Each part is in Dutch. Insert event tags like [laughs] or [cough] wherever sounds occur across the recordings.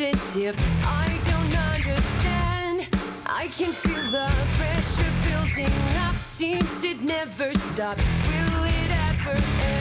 I'm. I don't understand. I can feel the pressure building up. Seems it never stops. Will it ever end?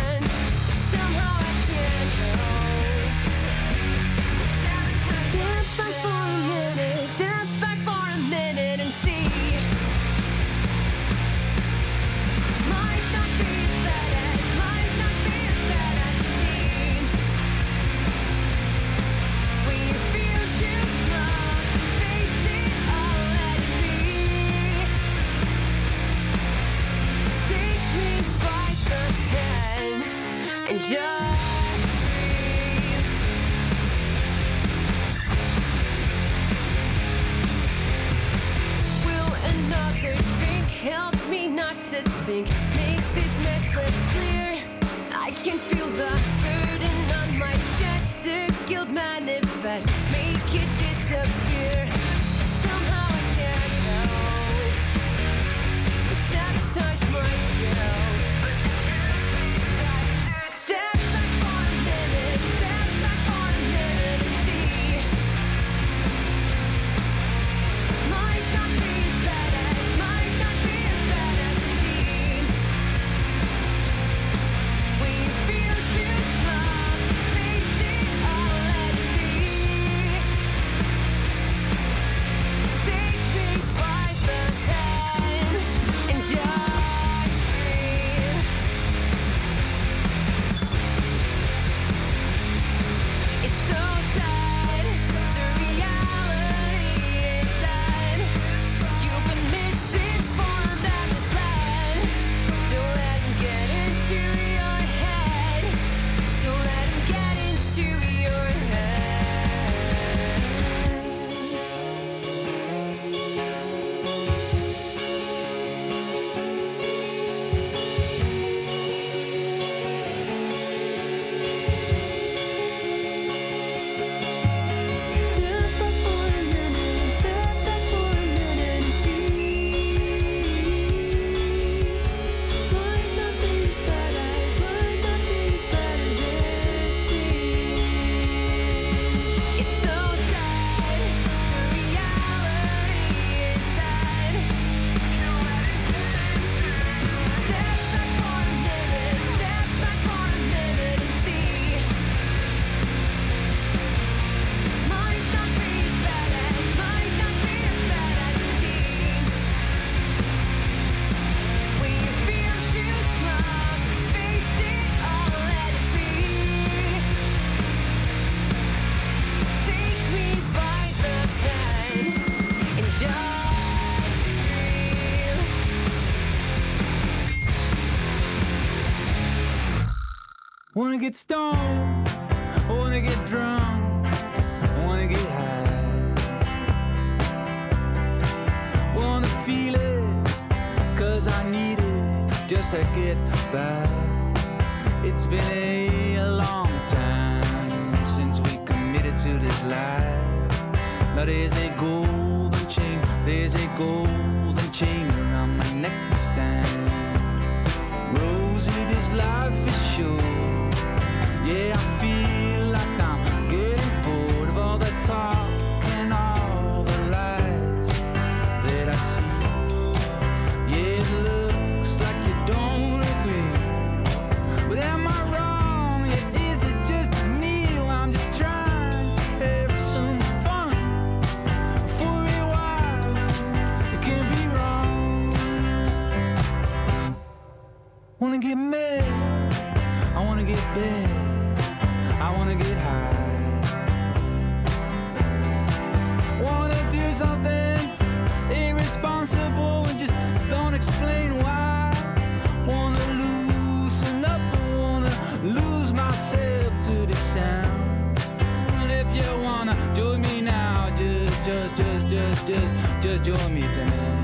Wanna get stoned, wanna get drunk, wanna get high. Wanna feel it, cause I need it just to get by. It's been a long time since we committed to this life. Now there's a golden chain, there's a golden chain around my neck this time. Rosie, this life is short. Yeah, I feel like I'm getting bored of all the talk and all the lies that I see. Yeah, it looks like you don't agree. But am I wrong? Yeah, is it just me? I'm just trying to have some fun for a while. It can be wrong. Wanna get mad, I wanna get bad, something irresponsible and just don't explain why. Wanna loosen up, wanna lose myself to the sound. And if you wanna join me now, just, just, just, just, just, just join me tonight.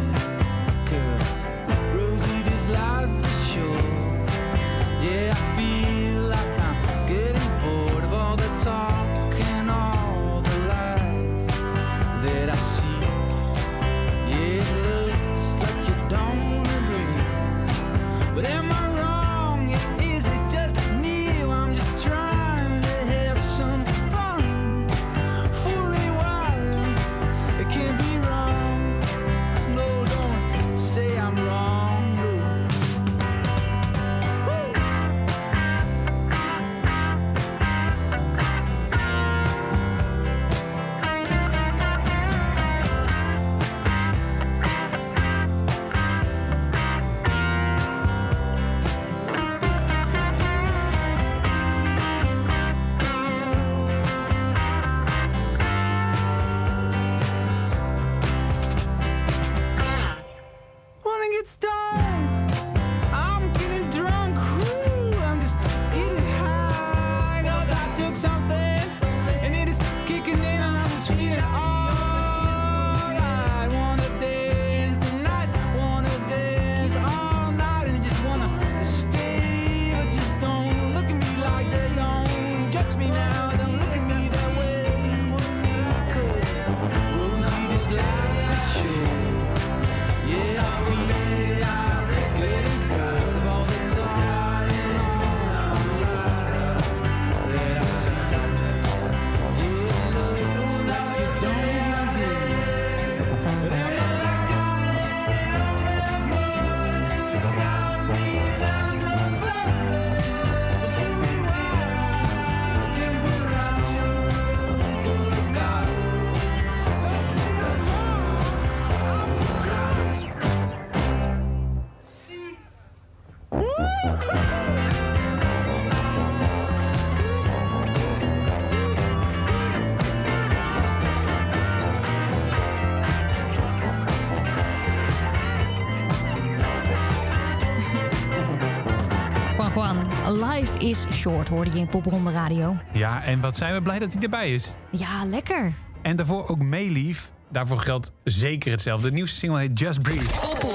Life is Short hoorde je in Popronde Radio. Ja, en wat zijn we blij dat hij erbij is. Ja, lekker. En daarvoor ook Meelief. Daarvoor geldt zeker hetzelfde. De nieuwste single heet Just Breathe.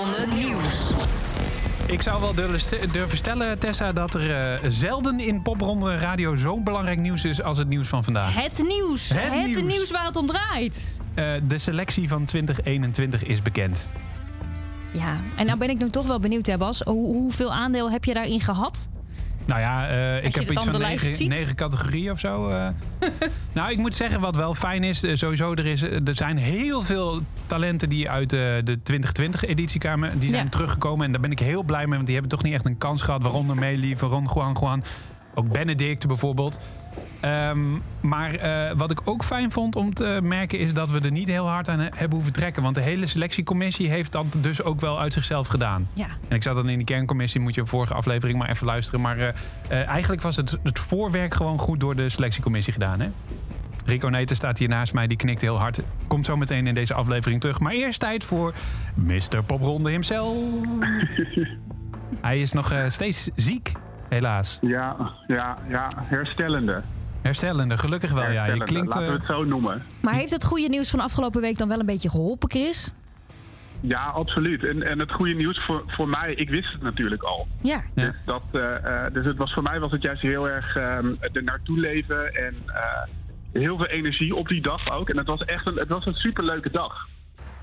Ik zou wel durven stellen, Tessa, dat er eh, zelden in Popronde Radio zo'n belangrijk nieuws is als het nieuws van vandaag. Het nieuws. Het Het, nieuws. nieuws. waar het om draait. Eh, de selectie van 2021 is bekend. Ja, en nou ben ik nu toch wel benieuwd, hè Bas. Hoe, hoeveel aandeel heb je daarin gehad? Nou ja, eh, ik heb iets van negen, categorieën of zo. eh. [laughs] nou, ik moet zeggen, wat wel fijn is, eh, sowieso, er, is, er zijn heel veel talenten die uit de 2020-editie kwamen. Die zijn Ja. teruggekomen en daar ben ik heel blij mee, want die hebben toch niet echt een kans gehad. Waaronder Meili, waaronder Juan Juan, ook Benedict bijvoorbeeld. Ehm, maar eh, wat ik ook fijn vond om te merken is dat we er niet heel hard aan hebben hoeven trekken. Want de hele selectiecommissie heeft dat dus ook wel uit zichzelf gedaan. Ja. En ik zat dan in die kerncommissie, moet je vorige aflevering maar even luisteren. Maar eh, eh, eigenlijk was het, het voorwerk gewoon goed door de selectiecommissie gedaan. Hè? Rico Neten staat hier naast mij, die knikt heel hard. Komt zo meteen in deze aflevering terug. Maar eerst tijd voor Mr. Popronde himself. [laughs] Hij is nog eh, steeds ziek, helaas. Ja, ja, ja, herstellende. Herstellende, gelukkig wel. Ja, je Herstellende, klinkt. Laten we eh, het zo noemen. Maar heeft het goede nieuws van afgelopen week dan wel een beetje geholpen, Chris? Ja, absoluut. En, en het goede nieuws voor, voor mij, ik wist het natuurlijk al. Ja. Ja. Dus, dat, eh, eh, dus het was, voor mij was het juist heel erg ehm er naartoe leven en eh, heel veel energie op die dag ook. En het was echt een, het was een superleuke dag.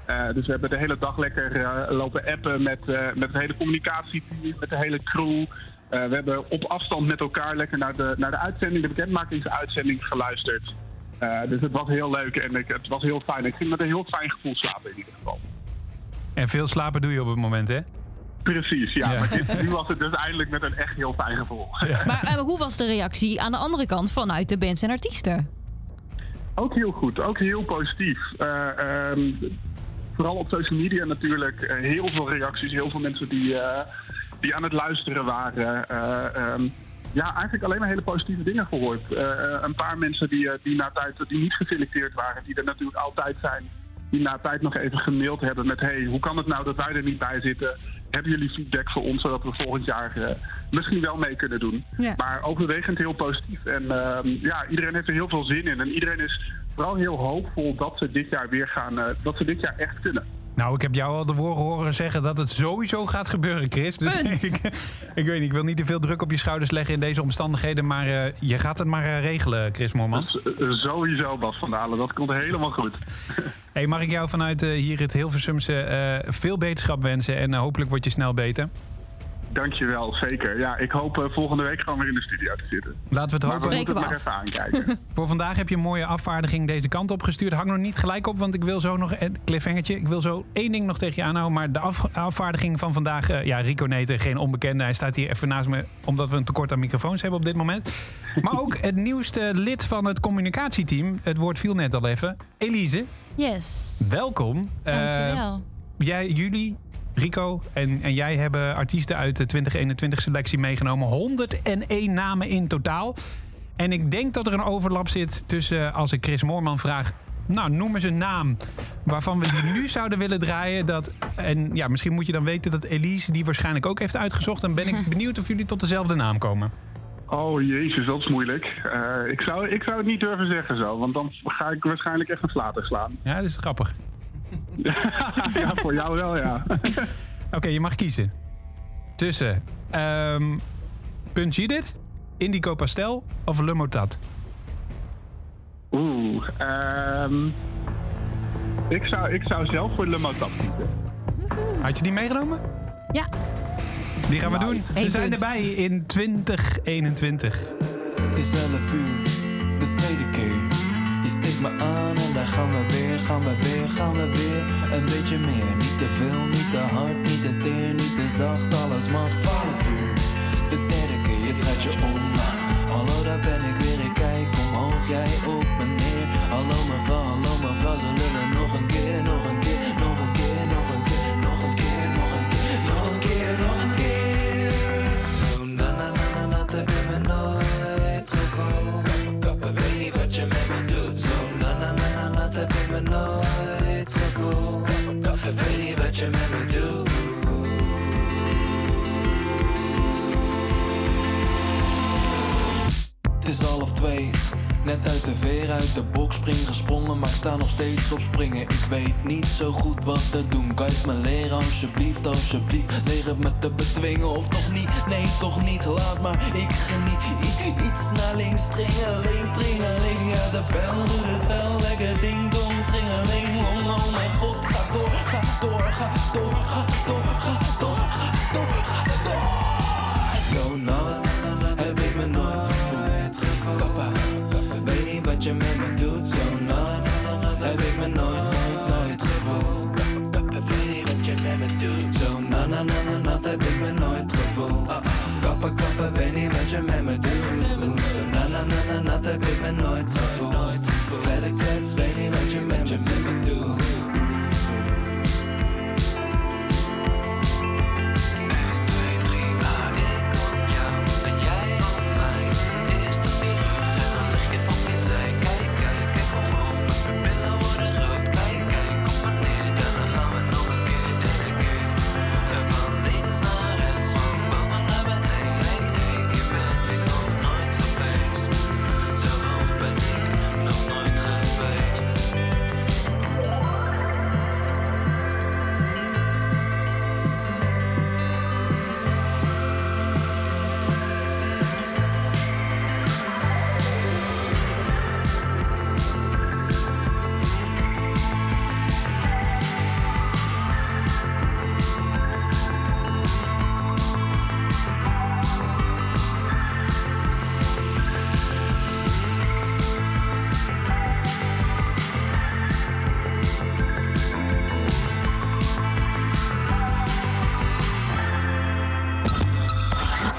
Eh, dus we hebben de hele dag lekker eh, lopen appen met, eh, met het hele communicatieteam, met de hele crew. Eh, we hebben op afstand met elkaar lekker naar de, naar de uitzending, de bekendmakingsuitzending geluisterd. Eh, dus het was heel leuk en ik, het was heel fijn. Ik ging met een heel fijn gevoel slapen in ieder geval. En veel slapen doe je op het moment, hè? Precies, ja. Ja. Maar dit, nu was het dus eindelijk met een echt heel fijn gevoel. [laughs] Maar eh, hoe was de reactie aan de andere kant vanuit de bands en artiesten? Ook heel goed, ook heel positief. Eh, ehm, vooral op social media natuurlijk heel veel reacties, heel veel mensen die, eh, die aan het luisteren waren. Eh, ehm, ja, eigenlijk alleen maar hele positieve dingen gehoord. Eh, eh, een paar mensen die, die na tijd die niet geselecteerd waren, die er natuurlijk altijd zijn, die na tijd nog even gemaild hebben met hey, hoe kan het nou dat wij er niet bij zitten? Hebben jullie feedback voor ons, zodat we volgend jaar misschien wel mee kunnen doen? Ja. Maar overwegend heel positief. En ehm, ja, iedereen heeft er heel veel zin in. En iedereen is vooral heel hoopvol dat ze dit jaar weer gaan, dat ze dit jaar echt kunnen. Nou, ik heb jou al de woorden horen zeggen dat het sowieso gaat gebeuren, Chris. Dus Punt. [laughs] ik, ik weet niet, ik wil niet te veel druk op je schouders leggen in deze omstandigheden. Maar eh, je gaat het maar eh, regelen, Chris Moorman. Dus, eh, sowieso, Bas van Dalen. Dat komt helemaal goed. [laughs] Hey, mag ik jou vanuit eh, hier het Hilversumse eh, veel beterschap wensen. En hopelijk word je snel beter. Dankjewel, zeker. Ja, ik hoop eh, volgende week gewoon weer in de studio te zitten. Laten we het Maar hopen. we moeten we het maar af. even aankijken. [laughs] Voor vandaag heb je een mooie afvaardiging deze kant op gestuurd. Hang nog niet gelijk op, want ik wil zo nog een cliffhangertje. Ik wil zo één ding nog tegen je aanhouden. Maar de af- afvaardiging van vandaag, eh, ja, Rico Neten, geen onbekende. Hij staat hier even naast me, omdat we een tekort aan microfoons hebben op dit moment. Maar ook [laughs] het nieuwste lid van het communicatieteam. Het woord viel net al even. Elise, Yes. welkom. Eh, Dankjewel. jij, jullie, Rico en, en jij hebben artiesten uit de 2021 selectie meegenomen. 101 namen in totaal. En ik denk dat er een overlap zit tussen als ik Chris Moorman vraag. Nou, noem eens een naam waarvan we die nu zouden willen draaien. Dat, en ja, misschien moet je dan weten dat Elise die waarschijnlijk ook heeft uitgezocht. Dan ben ik [laughs] benieuwd of jullie tot dezelfde naam komen. Oh jezus, dat is moeilijk. Eh, ik, zou, ik zou het niet durven zeggen zo, want dan ga ik waarschijnlijk echt een flater slaan. Ja, dat is grappig. [laughs] ja, voor jou wel, ja. [laughs] Oké, je mag kiezen. Tussen ehm Punt Judith, Indico Pastel of Le Motat. Oeh, ehm, ik, zou, ik zou zelf voor Le Motab kiezen. Had je die meegenomen? Ja. Die gaan we doen. Ze zijn punt. erbij in 2021. Het is 11 uur, gaan we weer, gaan we weer, gaan we weer. Een beetje meer, niet te veel, niet te hard, niet te teer, niet te zacht, alles mag. 12 uur, de derde keer, je draait je om. Hallo, daar ben ik weer, ik kijk omhoog, jij op me neer. Hallo mevrouw, hallo mevrouw, ze lullen Net uit de veer, uit de box spring gesprongen, maar ik sta nog steeds op springen. Ik weet niet zo goed wat te doen. Kan je me leren, alsjeblieft, alsjeblieft? Leer het me te bedwingen of toch niet? Nee, toch niet, laat maar. Ik geniet iets naar links, tringeling, tringeling. Ja, de bel doet het wel, lekker ding dong, tringeling. Oh, oh mijn god, ga door, ga door, ga door, ga door, ga door, ga door, ga door. Weet niet wat je met me doet. Zo na na na na nat heb ik me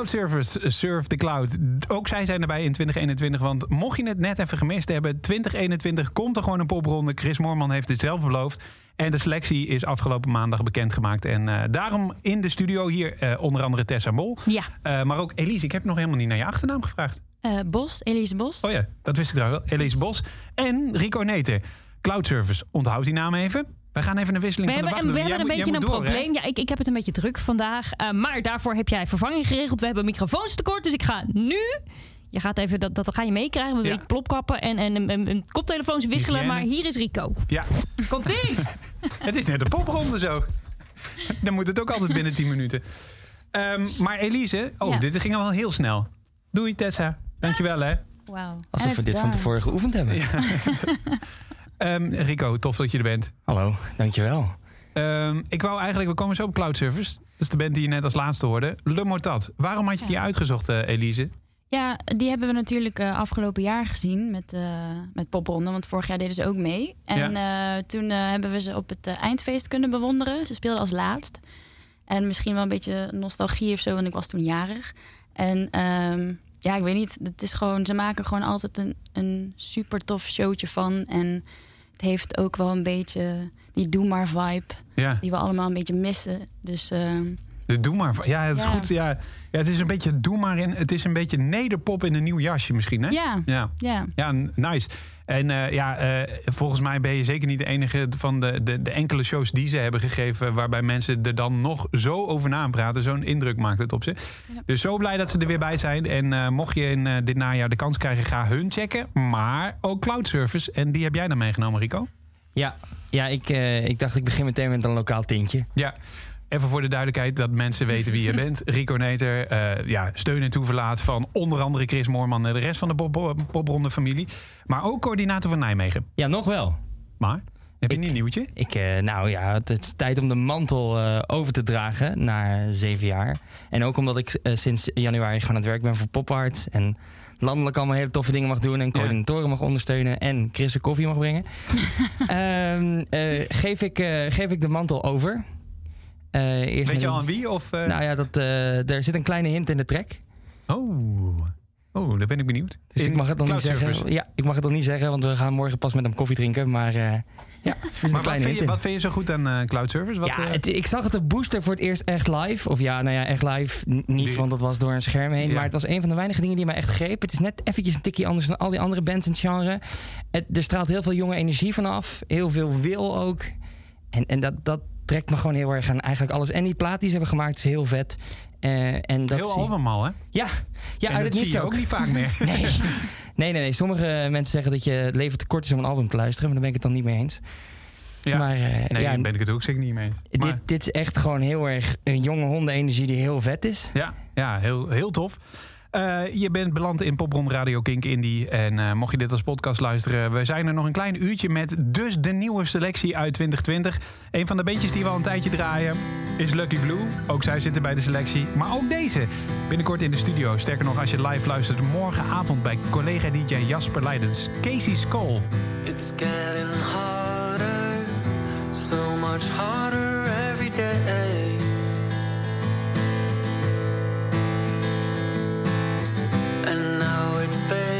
Cloud Service, eh, Surf the Cloud. Ook zij zijn erbij in 2021. Want mocht je het net even gemist hebben, 2021 komt er gewoon een popronde. Chris Moorman heeft het zelf beloofd. En de selectie is afgelopen maandag bekendgemaakt. En eh, daarom in de studio hier eh, onder andere Tessa Mol. Ja. Maar ook Elise, ik heb nog helemaal niet naar je achternaam gevraagd. Bos, Elise Bos. Oh ja, dat wist ik trouwens wel. Elise Bos en Rico Neter. Cloud Service, onthoud die naam even. We gaan even een wisseling We van de hebben, wacht we hebben een beetje een hè? probleem. Ja, ik, ik heb het een beetje druk vandaag. Eh, maar daarvoor heb jij vervanging geregeld. We hebben microfoons tekort. Dus ik ga nu. Je gaat even, dat, dat ga je meekrijgen. We Ja. willen plopkappen en, en, en, en koptelefoons wisselen. Hygiëne. Maar hier is Rico. Ja, Komt-ie! [laughs] het is net een popronde zo. Dan moet het ook altijd binnen 10 minuten. Ehm, maar Elise, oh, Ja. dit ging al wel heel snel. Doei Tessa, dankjewel hè. Wauw. Alsof we dit van tevoren geoefend hebben. [laughs] Ehm, Rico, tof dat je er bent. Hallo, dankjewel. Ehm, ik wou eigenlijk, we komen zo op Cloud Service. Dat is de band die je net als laatste hoorde. Le Mortat. Waarom had je die uitgezocht, eh, Elise? Ja, die hebben we natuurlijk eh, afgelopen jaar gezien met, eh met Popronde. Want vorig jaar deden ze ook mee. En eh, toen eh, hebben we ze op het eindfeest kunnen bewonderen. Ze speelden als laatst. En misschien wel een beetje nostalgie of zo, want ik was toen jarig. En ehm, ja, ik weet niet. Het is gewoon, ze maken gewoon altijd een, een super tof showtje van. En heeft ook wel een beetje die doe maar vibe. Ja, Die we allemaal een beetje missen. Dus ehm, de doe maar. Ja, het is Ja. goed. Ja, ja, het is een beetje doe maar in. Het is een beetje nederpop in een nieuw jasje misschien, hè? ja, Ja, ja. ja nice. En eh, ja, eh, volgens mij ben je zeker niet de enige van de, de, de enkele shows die ze hebben gegeven. waarbij mensen er dan nog zo over na praten. Zo'n indruk maakt het op ze. Ja. Dus zo blij dat ze er weer bij zijn. En eh, mocht je in eh, dit najaar de kans krijgen, ga hun checken. Maar ook Cloud Service. En die heb jij dan meegenomen, Rico? Ja, ja ik, eh, ik dacht ik begin meteen met een lokaal tintje. Ja. Even voor de duidelijkheid dat mensen weten wie je bent. [laughs] Rico Neter, eh, ja, steun en toeverlaat van onder andere Chris Moorman en de rest van de pop- popronde familie. Maar ook coördinator van Nijmegen. Ja, nog wel. Maar, heb je Ik- niet een nieuwtje? Ik, eh, nou ja, het is tijd om de mantel eh, over te dragen na zeven jaar. En ook omdat ik eh, sinds januari gewoon aan het werk ben voor Pop Art. En landelijk allemaal hele toffe dingen mag doen. En coördinatoren mag ondersteunen. En Chris een koffie mag brengen. [laughs] Ehm, eh, geef, ik, eh, geef ik de mantel over. Eh, eerst Weet je al aan wie? Of, eh? Nou ja, dat, eh, er zit een kleine hint in de track. Oh. oh, daar ben ik benieuwd. Dus In ik mag het nog niet zeggen. Ja, ik mag het nog niet zeggen, want we gaan morgen pas met hem koffie drinken. Maar ja, Maar wat kleine vind, hint je, in. wat vind je zo goed aan Cloud Service? Wat, ja, het- ik zag het op Booster voor het eerst echt live. Of ja, nou ja, echt live niet, Die- want dat was door een scherm heen. Ja. Maar het was een van de weinige dingen die mij echt greep. Het is net eventjes een tikje anders dan al die andere bands in het genre. Het, er straalt heel veel jonge energie vanaf. Heel veel wil ook. En, en dat, dat trekt me gewoon heel erg aan eigenlijk alles. En die plaat die ze hebben gemaakt is heel vet. Eh, en dat heel zie- album al, hè? Ja, ja en uit dat het zie niets je ook. niet vaak [laughs] meer. Nee. nee, nee, nee. Sommige mensen zeggen dat je het leven te kort is om een album te luisteren. Maar daar ben ik het dan niet mee eens. Ja. Maar eh, nee, ja, daar ben ik het ook zeker niet mee. dit, Maar, dit is echt gewoon heel erg een jonge hondenenergie die heel vet is. ja, ja heel, heel tof. Eh, je bent beland in Popronde Radio Kink Indie. En eh, mocht je dit als podcast luisteren... we zijn er nog een klein uurtje met dus de nieuwe selectie uit 2020. Een van de bandjes die we al een tijdje draaien is Lucky Blue. Ook zij zitten bij de selectie. Maar ook deze binnenkort in de studio. Sterker nog, als je live luistert... morgenavond bij collega-dj Jasper Leidens. Casey Skull. It's getting harder, so much harder every day. It's fading,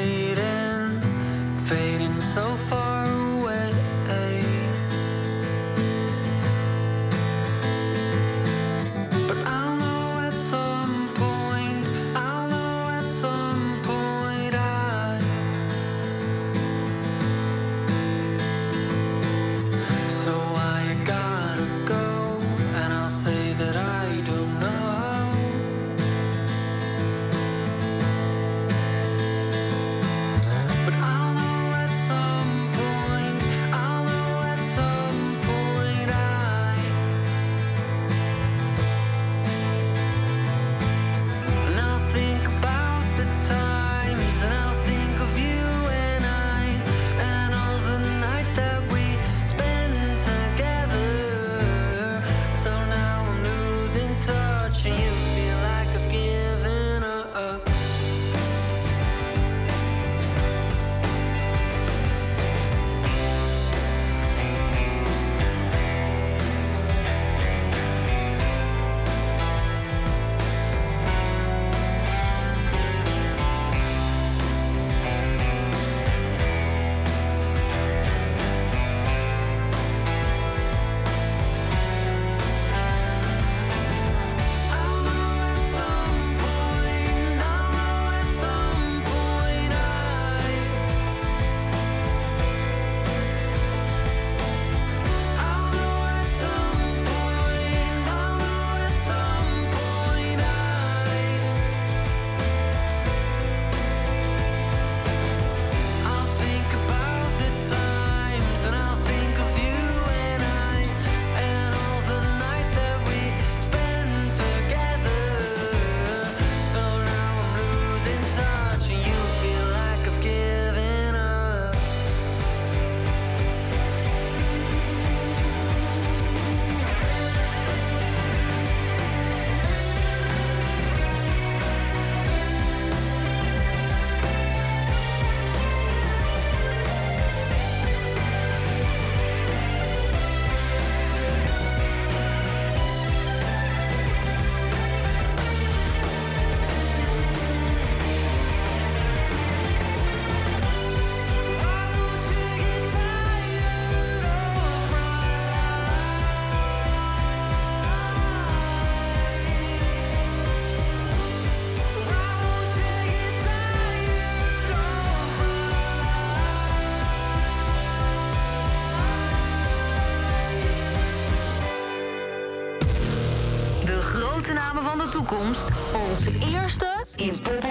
eerste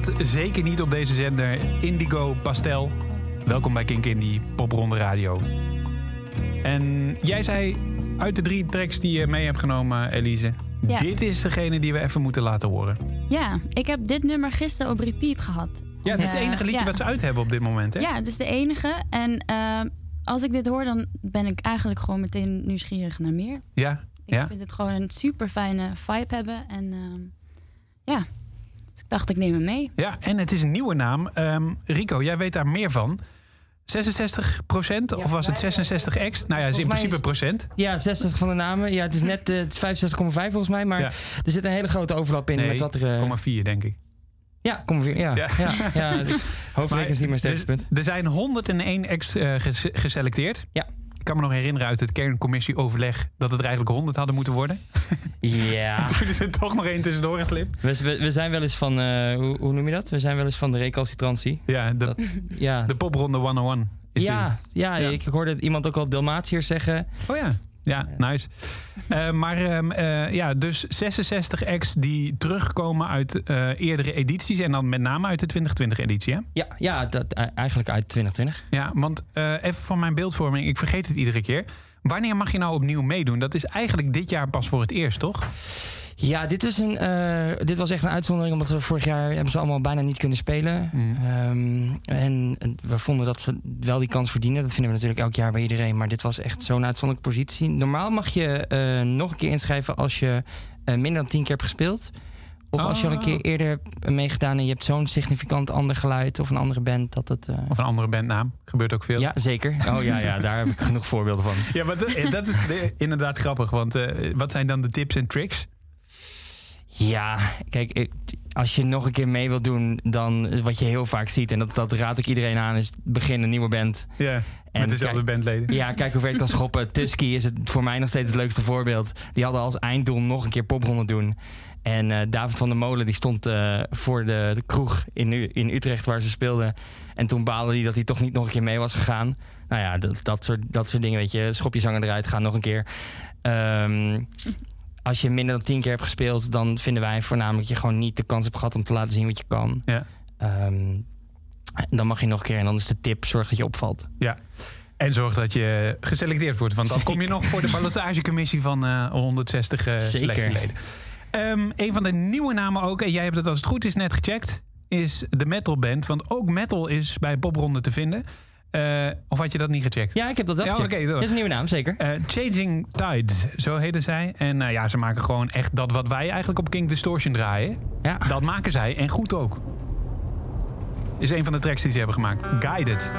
staat zeker niet op deze zender Indigo Pastel. Welkom bij Kink Indie Popronde Radio. En jij zei uit de drie tracks die je mee hebt genomen, Elise... Ja. dit is degene die we even moeten laten horen. Ja, ik heb dit nummer gisteren op repeat gehad. Ja, het is het Eh, enige liedje ja. wat ze uit hebben op dit moment, hè? Ja, het is de enige. En eh, als ik dit hoor, dan ben ik eigenlijk gewoon meteen nieuwsgierig naar meer. Ja, Ik ja. vind het gewoon een super fijne vibe hebben. En ehm, ja, dus ik dacht ik neem hem mee. Ja, en het is een nieuwe naam. Ehm, Rico, jij weet daar meer van. 66% of was het 66 x? Nou ja, het is in principe is- procent. Ja, 66 van de namen. Ja, het is net eh, het is 65,5 volgens mij. Maar Ja. er zit een hele grote overlap in Nee, met wat er... eh, 0,4 denk ik. ja, kom weer. Ja, Ja. ja. ja, [laughs] is niet mijn sterkste punt. Er, zijn 101 ex eh, ges- geselecteerd. Ja. Ik kan me nog herinneren uit het kerncommissie-overleg dat het er eigenlijk 100 hadden moeten worden. Ja. [laughs] Toen is er toch nog één tussendoor geslipt. We, we, we zijn wel eens van... eh, hoe, hoe noem je dat? We zijn wel eens van de recalcitrantie. Ja, de, Dat- Ja, de popronde 101 is ja, dit. ja, Ja. ik hoorde iemand ook al Dalmatiërs zeggen. Oh ja. Ja, nice. Eh, maar ehm, eh, ja, dus 66 acts die terugkomen uit eh, eerdere edities. En dan met name uit de 2020-editie, hè? Ja, ja dat, eh, eigenlijk uit 2020. Ja, want even van mijn beeldvorming, ik vergeet het iedere keer. Wanneer mag je nou opnieuw meedoen? Dat is eigenlijk dit jaar pas voor het eerst, toch? Ja, dit, is een, eh, dit was echt een uitzondering, omdat we vorig jaar hebben ze allemaal bijna niet kunnen spelen. Mm. Ehm, en we vonden dat ze wel die kans verdienen. Dat vinden we natuurlijk elk jaar bij iedereen. Maar dit was echt zo'n uitzonderlijke positie. Normaal mag je eh, nog een keer inschrijven als je eh, minder dan tien keer hebt gespeeld. Of als je al een Oh. keer eerder hebt meegedaan en je hebt zo'n significant ander geluid of een andere band. Dat het, Of een andere bandnaam. Gebeurt ook veel. Ja, zeker. Oh ja, ja, daar heb ik [laughs] genoeg voorbeelden van. Ja, maar dat, dat is de- inderdaad grappig. Want wat zijn dan de tips en tricks? Ja, kijk, als je nog een keer mee wilt doen, dan wat je heel vaak ziet, en dat, dat raad ik iedereen aan, is begin een nieuwe band. Ja, En met dezelfde bandleden. Ja, kijk hoe ver ik kan schoppen. [laughs] Tusky is het voor mij nog steeds het leukste voorbeeld. Die hadden als einddoel nog een keer popronde doen. En eh, David van der Molen die stond eh, voor de, de kroeg in, U- in Utrecht waar ze speelden. En toen baalde hij dat hij toch niet nog een keer mee was gegaan. Nou ja, dat, dat, soort, dat soort dingen, weet je. Schop je zanger eruit, ga nog een keer. Ehm, als je minder dan tien keer hebt gespeeld, dan vinden wij voornamelijk je gewoon niet de kans hebt gehad om te laten zien wat je kan. Ja. Ehm, dan mag je nog een keer en dan is de tip, zorg dat je opvalt. Ja. En zorg dat je geselecteerd wordt. Want dan kom je nog voor de ballotagecommissie van eh 160 eh, Zeker. selectieleden. Ehm, een van de nieuwe namen ook, en jij hebt het als het goed is net gecheckt, is de Metal Band. Want ook metal is bij Popronde te vinden. Eh, of had je dat niet gecheckt? Ja, ik heb dat wel Ja, gecheckt. dat is een nieuwe naam, zeker. Eh, Changing Tides, zo heten zij. En eh, ja, ze maken gewoon echt dat wat wij eigenlijk op King Distortion draaien. Ja. Dat maken zij en goed ook. Is een van de tracks die ze hebben gemaakt. Guided.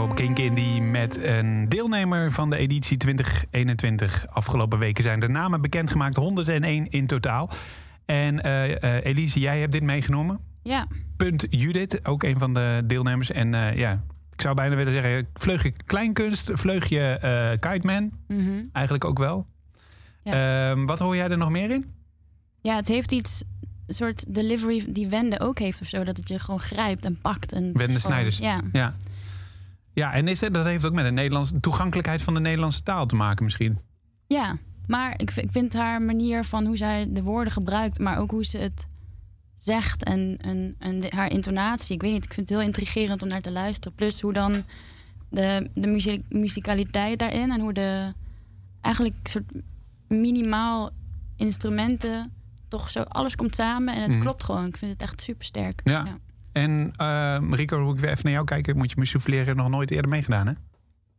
Radio op Kink Indie met een deelnemer van de editie 2021. Afgelopen weken zijn de namen bekendgemaakt, 101 in totaal. En eh, eh, Elise, jij hebt dit meegenomen. Ja, Punt Judith, ook een van de deelnemers. En eh, ja, ik zou bijna willen zeggen, vleugje kleinkunst, vleugje kite man. mhm. Eigenlijk ook wel. Ja. Ehm, wat hoor jij er nog meer in? ja, het heeft iets, een soort delivery die Wende ook heeft of zo. Dat het je gewoon grijpt en pakt. En Wende Snijders. Ja, Ja, ja en is dat heeft ook met de Nederlandse toegankelijkheid van de Nederlandse taal te maken misschien. ja. maar ik, ik vind haar manier van hoe zij de woorden gebruikt, maar ook hoe ze het zegt en, en, en de- haar intonatie. Ik weet niet, ik vind het heel intrigerend om naar te luisteren. Plus hoe dan de, de muzikaliteit daarin en hoe de eigenlijk soort minimaal instrumenten toch zo alles komt samen en het Mhm. klopt gewoon. Ik vind het echt super sterk. Ja. En eh, Rico, hoe ik weer even naar jou kijken, moet je me souffleren, nog nooit eerder meegedaan hè?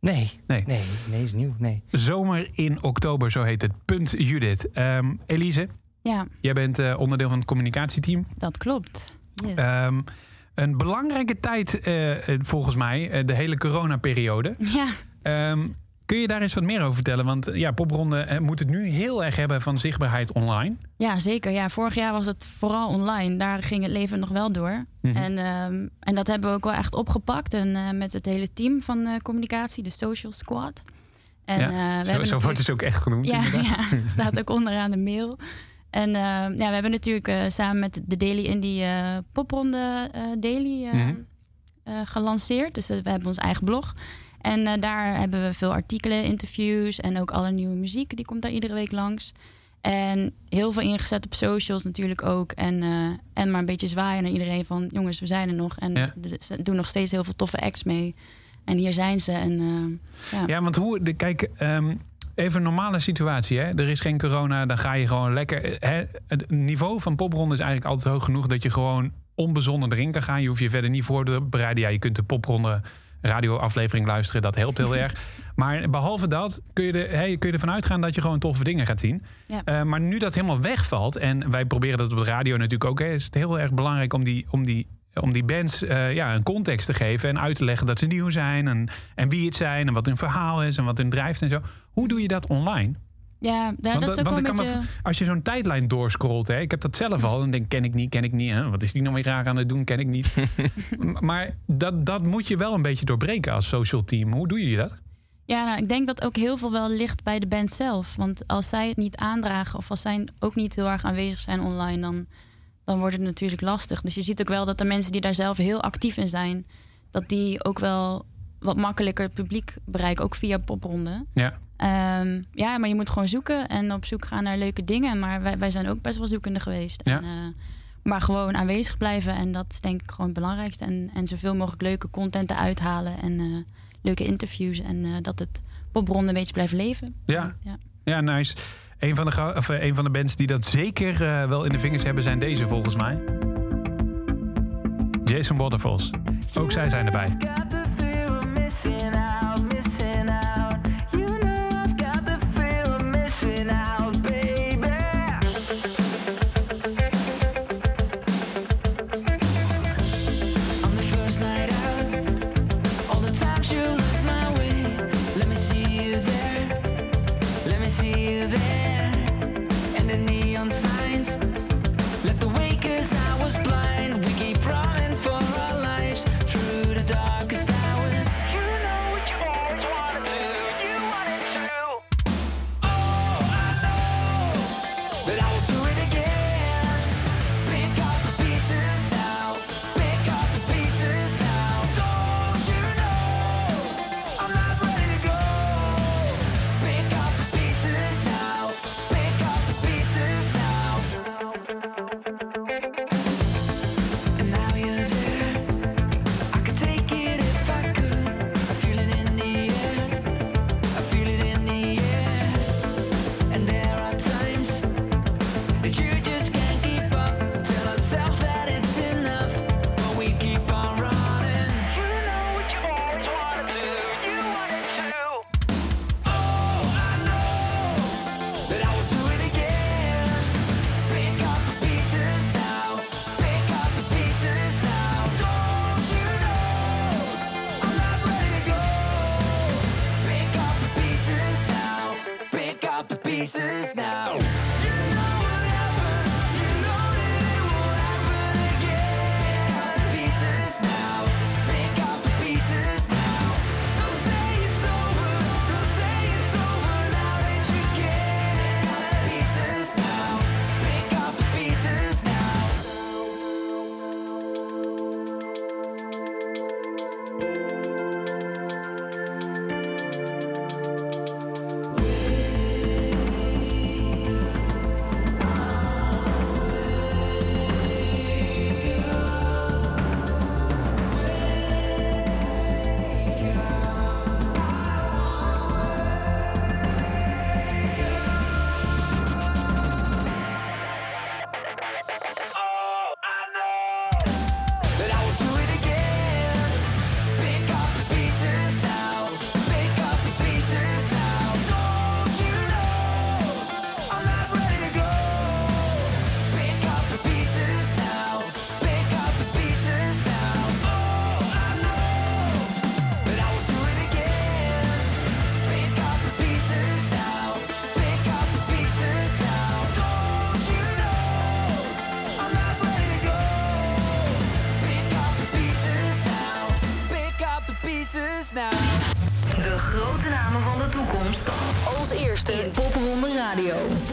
Nee, Nee. nee, nee, is nieuw. Nee. Zomer in oktober, zo heet het. Punt Judith. Ehm, Elise, Ja, jij bent eh, onderdeel van het communicatieteam. dat klopt. Yes. Ehm, een belangrijke tijd eh, eh, volgens mij, de hele coronaperiode. ja, Ehm, kun je daar eens wat meer over vertellen? Want ja, Popronde moet het nu heel erg hebben van zichtbaarheid online. ja, zeker. Ja, vorig jaar was het vooral online. Daar ging het leven nog wel door. Mhm. En, ehm, en dat hebben we ook wel echt opgepakt. En eh, met het hele team van eh, communicatie, de Social Squad. En, ja, eh, we zo, hebben zo wordt natuurlijk- het ook echt genoemd. Ja, inderdaad. ja, [laughs] staat ook onderaan de mail. En eh, ja, we hebben natuurlijk samen met de Daily Indie Popronde Daily eh, Mhm. gelanceerd. Dus we hebben ons eigen blog. En eh, daar hebben we veel artikelen, interviews en ook alle nieuwe muziek. Die komt daar iedere week langs. En heel veel ingezet op socials natuurlijk ook. En, eh, en maar een beetje zwaaien naar iedereen van... jongens, we zijn er nog. En Ja. doen nog steeds heel veel toffe acts mee. En hier zijn ze. En, eh, ja. Ja, want hoe, de, kijk, ehm, even een normale situatie. Hè? Er is geen corona, dan ga je gewoon lekker. Hè? Het niveau van popronde is eigenlijk altijd hoog genoeg dat je gewoon onbezonnen erin kan gaan. Je hoeft je verder niet voor te bereiden. Ja, je kunt de popronde radioaflevering luisteren, dat helpt heel erg. [laughs] Maar behalve dat kun je, er, hè, kun je ervan uitgaan dat je gewoon toffe dingen gaat zien. Ja. Eh, maar nu dat helemaal wegvalt, en wij proberen dat op de radio natuurlijk ook, hè, is het heel erg belangrijk om die, om die, om die bands eh, ja, een context te geven en uit te leggen dat ze nieuw zijn en, en wie het zijn en wat hun verhaal is en wat hun drijft en zo. Hoe doe je dat online? Ja, dat is ook wel want kan beetje... me, als je zo'n tijdlijn doorscrollt, hè, ik heb dat zelf al, dan denk ik, ken ik niet, ken ik niet. Hè? Wat is die nou weer raar aan het doen, ken ik niet. [laughs] Maar dat, dat moet je wel een beetje doorbreken als social team. Hoe doe je dat? Ja, nou, ik denk dat ook heel veel wel ligt bij de band zelf. Want als zij het niet aandragen of als zij ook niet heel erg aanwezig zijn online, dan, dan wordt het natuurlijk lastig. Dus je ziet ook wel dat de mensen die daar zelf heel actief in zijn, dat die ook wel wat makkelijker het publiek bereiken, ook via popronden. Ja. Ehm, ja, maar je moet gewoon zoeken en op zoek gaan naar leuke dingen. Maar wij, wij zijn ook best wel zoekende geweest. Ja. En, eh, maar gewoon aanwezig blijven. En dat is denk ik gewoon het belangrijkste. En, en zoveel mogelijk leuke content eruit halen. En eh, leuke interviews. En eh, dat het popronde een beetje blijft leven. Ja. Ja. Ja, nice. Een van de, of, een van de bands die dat zeker eh, wel in de vingers hebben, zijn deze volgens mij. Jason Waterfalls. Ook zij zijn erbij. In Popronde Radio.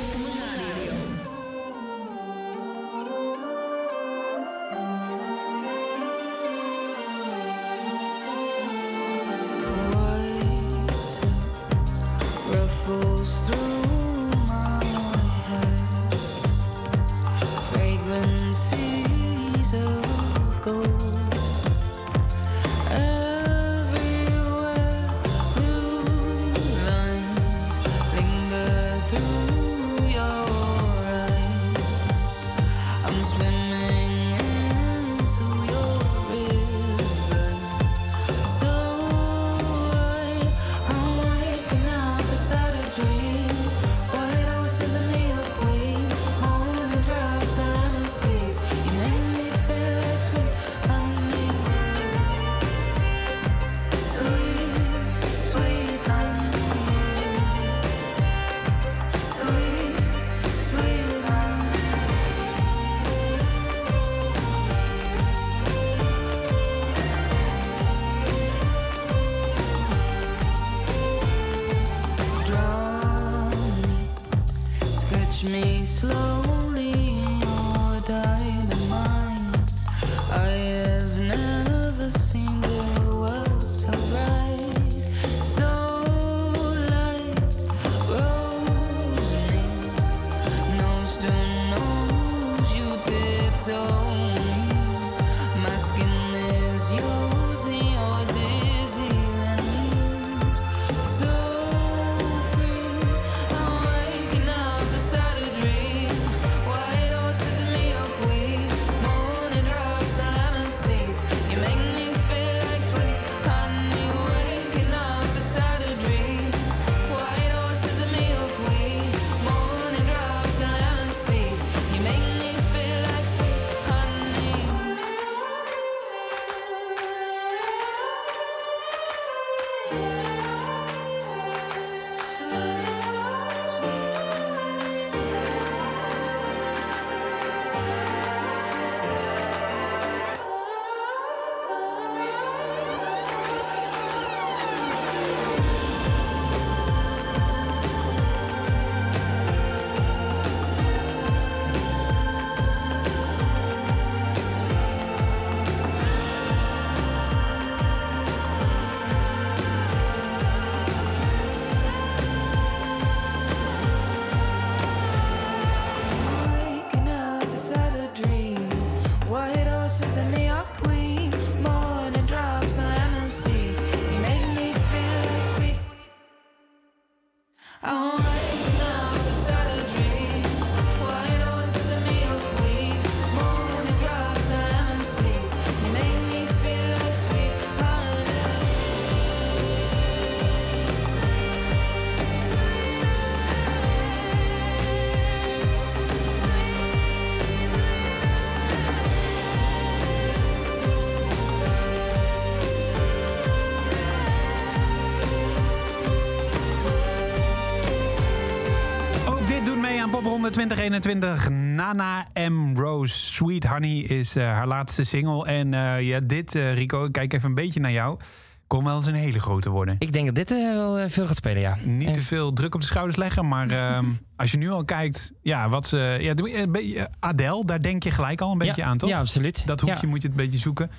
2021. Nana M. Rose. Sweet Honey is eh, haar laatste single. En eh, ja, dit, eh, Rico, ik kijk even een beetje naar jou. Kon wel eens een hele grote worden. Ik denk dat dit wel veel gaat spelen, ja. Niet te veel druk op de schouders leggen, maar ehm, [laughs] als je nu al kijkt, ja, wat ze. Ja, Adele, daar denk je gelijk al een beetje Ja, aan, toch? ja, absoluut. Dat hoekje Ja. moet je het een beetje zoeken.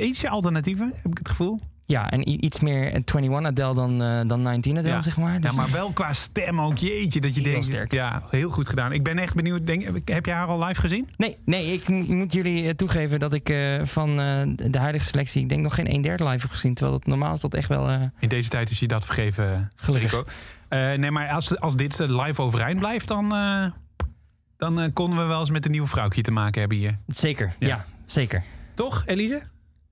Ietsje alternatieven, heb ik het gevoel. Ja, en iets meer 21 Adele dan, eh, dan 19 Adele, Ja. zeg maar. Ja, Dus- maar wel qua stem ook, jeetje, dat je Heel denkt. sterk. Ja, heel goed gedaan. Ik ben echt benieuwd. Denk, heb je haar al live gezien? Nee, nee ik mo- moet jullie eh, toegeven dat ik eh, van eh, de huidige selectie... ik denk nog geen een derde live heb gezien. Terwijl dat, normaal is dat echt wel... eh, In deze tijd is je dat vergeven, Gelukkig. Rico. Eh, nee, maar als, als dit eh, live overeind blijft, dan, eh, dan eh, konden we wel eens met een nieuw vrouwtje te maken hebben hier. zeker, ja. zeker. Toch, Elise?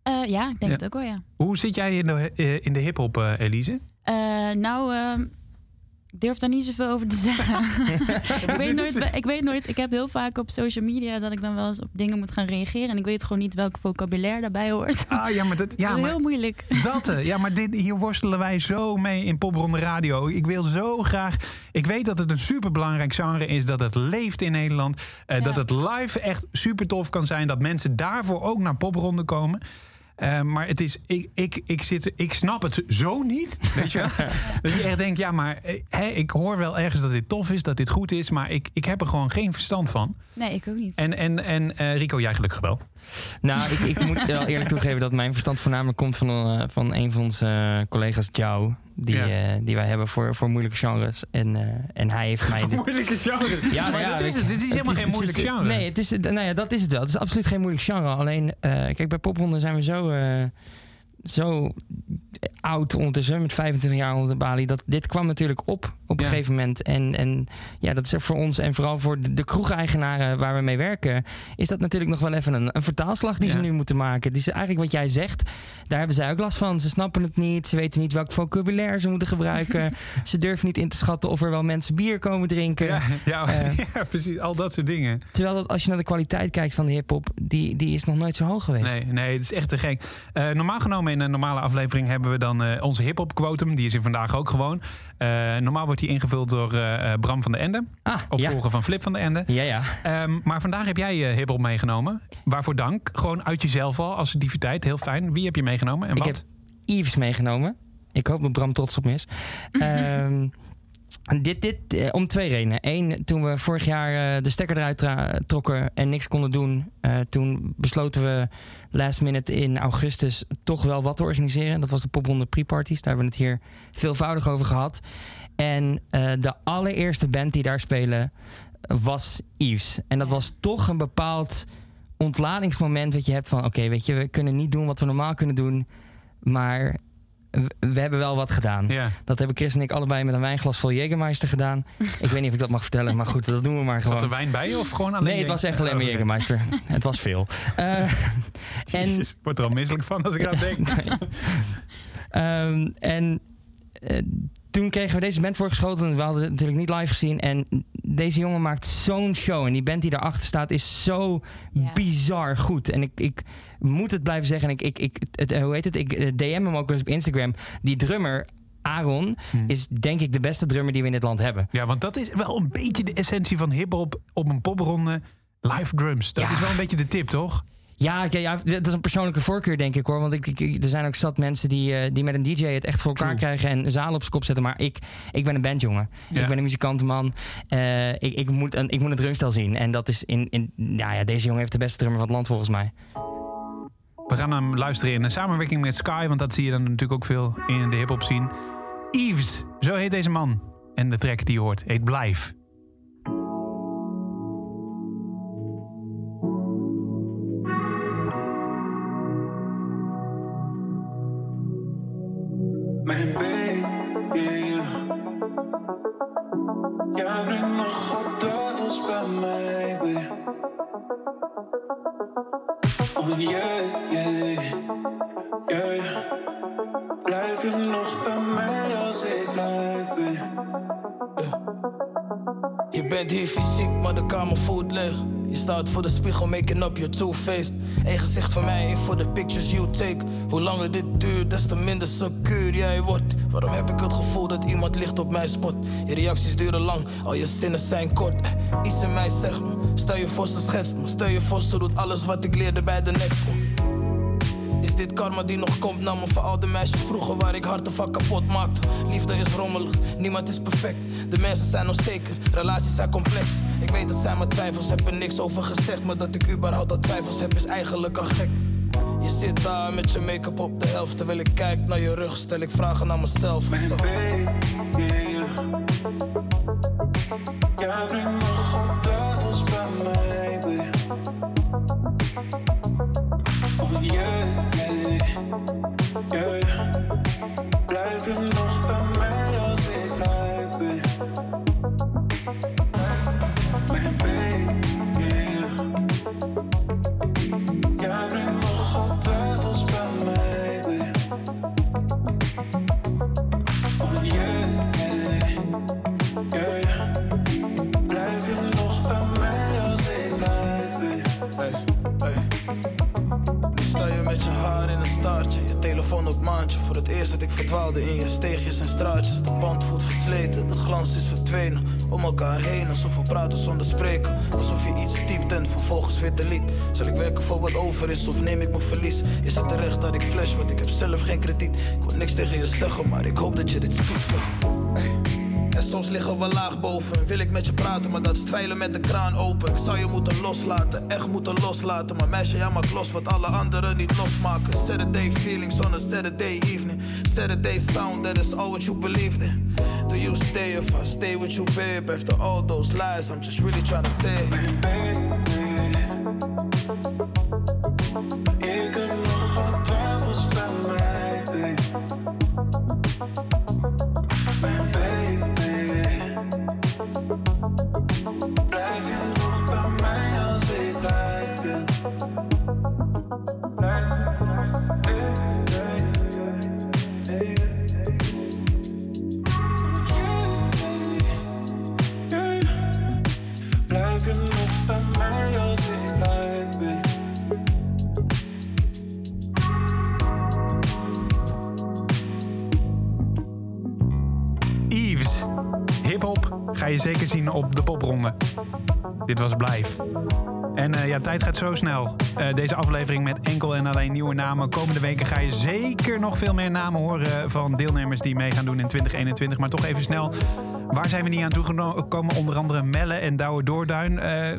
Eh, ja, ik denk Ja. het ook wel, ja. Hoe zit jij in de, eh, in de hip-hop, eh, Elise? Nou, ehm, ik durf daar niet zoveel over te zeggen. [laughs] [laughs] ik, weet nooit, ik weet nooit, ik heb heel vaak op social media dat ik dan wel eens op dingen moet gaan reageren. En ik weet gewoon niet welk vocabulaire daarbij hoort. Ah, ja, maar dat, [laughs] ja, dat is maar, heel moeilijk. dat, ja, maar dit, hier worstelen wij zo mee in Popronde Radio. Ik wil zo graag... Ik weet dat het een superbelangrijk genre is, dat het leeft in Nederland. eh, Dat het live echt super tof kan zijn. Dat mensen daarvoor ook naar Popronde komen. Eh, maar het is, ik, ik, ik, zit, ik snap het zo niet. [laughs] Weet je wel? [laughs] dat je echt denkt, ja, maar eh, hè, ik hoor wel ergens dat dit tof is, dat dit goed is. Maar ik, ik heb er gewoon geen verstand van. Nee, ik ook niet. En, en, en eh, Rico, jij gelukkig wel. Nou, ik, ik moet wel [laughs] eerlijk toegeven dat mijn verstand voornamelijk komt van, eh, van een van onze eh, collega's, Jou. Die, Ja. eh, die wij hebben voor, voor moeilijke genres. En, eh, en hij heeft [laughs] mij... dit- Moeilijke genre. Ja, maar ja, dat is het. Dit is helemaal geen moeilijk genre. Nee, het is, nou ja, dat is het wel. Het is absoluut geen moeilijk genre. Alleen, eh, kijk, bij popronde zijn we zo, eh, zo oud ondertussen, met 25 jaar onder de balie. Dat, dit kwam natuurlijk op op een Ja. gegeven moment. En, en ja, dat is er voor ons en vooral voor de, de kroegeigenaren waar we mee werken... is dat natuurlijk nog wel even een, een vertaalslag die Ja. ze nu moeten maken. Die ze, eigenlijk wat jij zegt, daar hebben zij ook last van. Ze snappen het niet, ze weten niet welk vocabulaire ze moeten gebruiken. [laughs] ze durven niet in te schatten of er wel mensen bier komen drinken. Ja, ja, Eh, [laughs] ja, precies. Al dat soort dingen. Terwijl dat, als je naar de kwaliteit kijkt van de hip-hop, die, die is nog nooit zo hoog geweest. Nee, nee, het is echt te gek. Eh, normaal genomen in een normale aflevering hebben we dan eh, onze hip-hop quotum. Die is er vandaag ook gewoon. Eh, normaal wordt die ingevuld door eh, Bram van der Ende. Ah, Opvolger van Flip van der Ende. Ja, ja. Ehm, maar vandaag heb jij hip-hop meegenomen. Waarvoor dank. Gewoon uit jezelf al, assertiviteit. Heel fijn. Wie heb je meegenomen en Ik wat? heb Yves meegenomen. Ik hoop dat Bram trots op me is. [laughs] Ehm, dit, dit eh, om twee redenen. Eén, toen we vorig jaar eh, de stekker eruit trokken en niks konden doen, eh, toen besloten we last minute in augustus toch wel wat te organiseren. Dat was de popronde pre-parties. Daar hebben we het hier veelvoudig over gehad. En de allereerste band die daar spelen was Yves. En dat was toch een bepaald ontladingsmoment wat je hebt van... oké, weet je, we kunnen niet doen wat we normaal kunnen doen... maar we, hebben wel wat gedaan. Ja. Dat hebben Chris en ik allebei met een wijnglas vol Jägermeister gedaan. [laughs] ik weet niet of ik dat mag vertellen, maar goed, dat doen we maar Zat gewoon. er wijn bij je of gewoon alleen Nee, het was echt alleen maar Oh. Jägermeister. het was veel. [laughs] Eh, en, Jezus, ik word er al misselijk van als ik aan denk. [laughs] Ehm, en eh, toen kregen we deze band voorgeschoten. We hadden het natuurlijk niet live gezien. En deze jongen maakt zo'n show. En die band die daarachter staat is zo bizar goed. En ik, ik moet het blijven zeggen. En ik, ik, ik, het, eh, hoe heet het? Ik eh, DM hem ook wel eens op Instagram. Die drummer, Aaron, is denk ik de beste drummer die we in dit land hebben. Ja, want dat is wel een beetje de essentie van hip-hop op een popronde. Live drums. Dat Ja. is wel een beetje de tip, toch? Ja, ja, ja, dat is een persoonlijke voorkeur, denk ik hoor. Want ik, ik- er zijn ook zat mensen die, eh, die met een DJ het echt voor elkaar True. krijgen en zalen op zijn kop zetten. Maar ik, ik ben een bandjongen. Ja. Ik ben een muzikantenman. Eh, ik, ik, moet een, ik moet een drumstel zien. En dat is in. in ja, ja, deze jongen heeft de beste drummer van het land volgens mij. We gaan hem luisteren in een samenwerking met Sky. Want dat zie je dan natuurlijk ook veel in de hip-hop scene. Eves, zo heet deze man. En de track die je hoort heet Blijf. Blijf je nog bij mij als ik blijf. Je bent hier fysiek, maar de kamer voelt leeg. Je staat voor de spiegel, making up your two-faced. Eén gezicht van mij, één voor de pictures you take. Hoe langer dit duurt, des te minder secuur jij wordt. Waarom heb ik het gevoel dat iemand ligt op mijn spot? Je reacties duren lang, al je zinnen zijn kort. Eh, Iets in mij zegt me, stel je voor ze schetst me. Stel je voor ze doet alles wat ik leerde bij de next one. Is dit karma die nog komt naar me voor al de meisjes vroeger waar ik harten van kapot maakte? Liefde is rommelig, niemand is perfect. De mensen zijn onzeker, relaties zijn complex. Ik weet dat zijn mijn twijfels, heb er niks over gezegd. Maar dat ik überhaupt al twijfels heb is eigenlijk al gek. Je zit daar met je make-up op de helft. Terwijl ik kijk naar je rug, stel ik vragen aan mezelf. Baby, Alsof je iets typt en vervolgens weer delete. Zal ik werken voor wat over is of neem ik mijn verlies? Is het terecht dat ik flash, want ik heb zelf geen krediet. Ik wil niks tegen je zeggen, maar ik hoop dat je dit ziet. Hey. En soms liggen we laag boven. Wil ik met je praten, maar dat is twijlen met de kraan open. Ik zou je moeten loslaten, echt moeten loslaten. Maar meisje, jij maakt los wat alle anderen niet losmaken. Saturday feelings on a Saturday evening. Saturday sound, that is all what you believed in. Do you stay if I stay with you, babe? After all those lies, I'm just really trying to say. Ik Blijf. En eh, ja, tijd gaat zo snel. Eh, deze aflevering met enkel en alleen nieuwe namen. Komende weken ga je zeker nog veel meer namen horen van deelnemers die mee gaan doen in 2021. Maar toch even snel. Waar zijn we niet aan toegekomen? Onder andere Melle en Douwe Doorduin. Eh,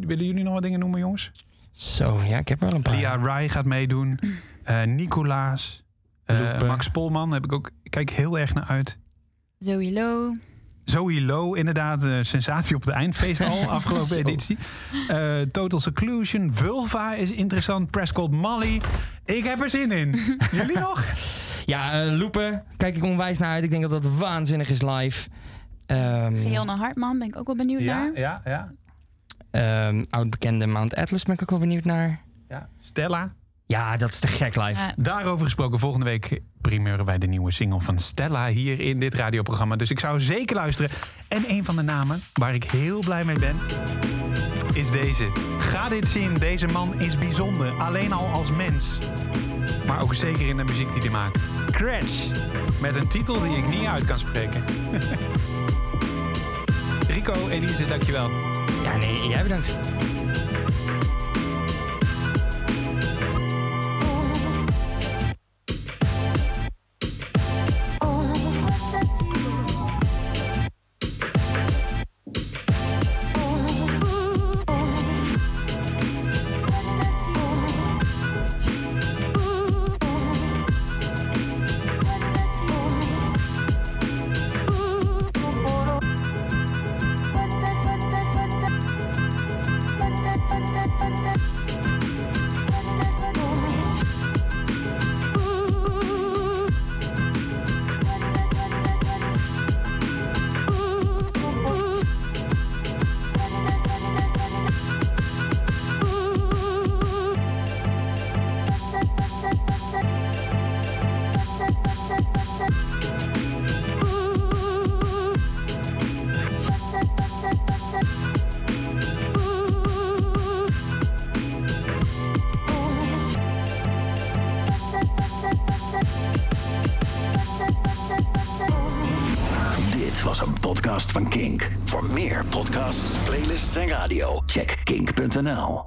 willen jullie nog wat dingen noemen, jongens? Zo, ja, ik heb wel een paar. Lia Rai gaat meedoen. Eh Nicolaas. eh. Max Polman heb ik ook. Kijk heel erg naar uit. Zoe Lo. Zoe Low, inderdaad, eh, sensatie op de eindfeest al, [laughs] afgelopen editie. Eh, Total Seclusion, Vulva is interessant, Prescott Molly. Ik heb er zin in. [laughs] Jullie nog? Ja, eh Loepen, kijk ik onwijs naar uit. Ik denk dat dat waanzinnig is live. Ehm Fiona Hartman ben ik ook wel benieuwd naar. ja, ja. ehm, oud-bekende Mount Atlas ben ik ook wel benieuwd naar. ja. Stella. Ja, dat is te gek live. Ja. Daarover gesproken, volgende week primeuren wij de nieuwe single van Stella hier in dit radioprogramma. Dus ik zou zeker luisteren. En een van de namen waar ik heel blij mee ben, is deze. Ga dit zien, deze man is bijzonder. Alleen al als mens. Maar ook zeker in de muziek die hij maakt. Cratch. Met een titel die ik niet uit kan spreken. [laughs] Rico, Elise, dankjewel. Ja, nee, jij bedankt. Podcast van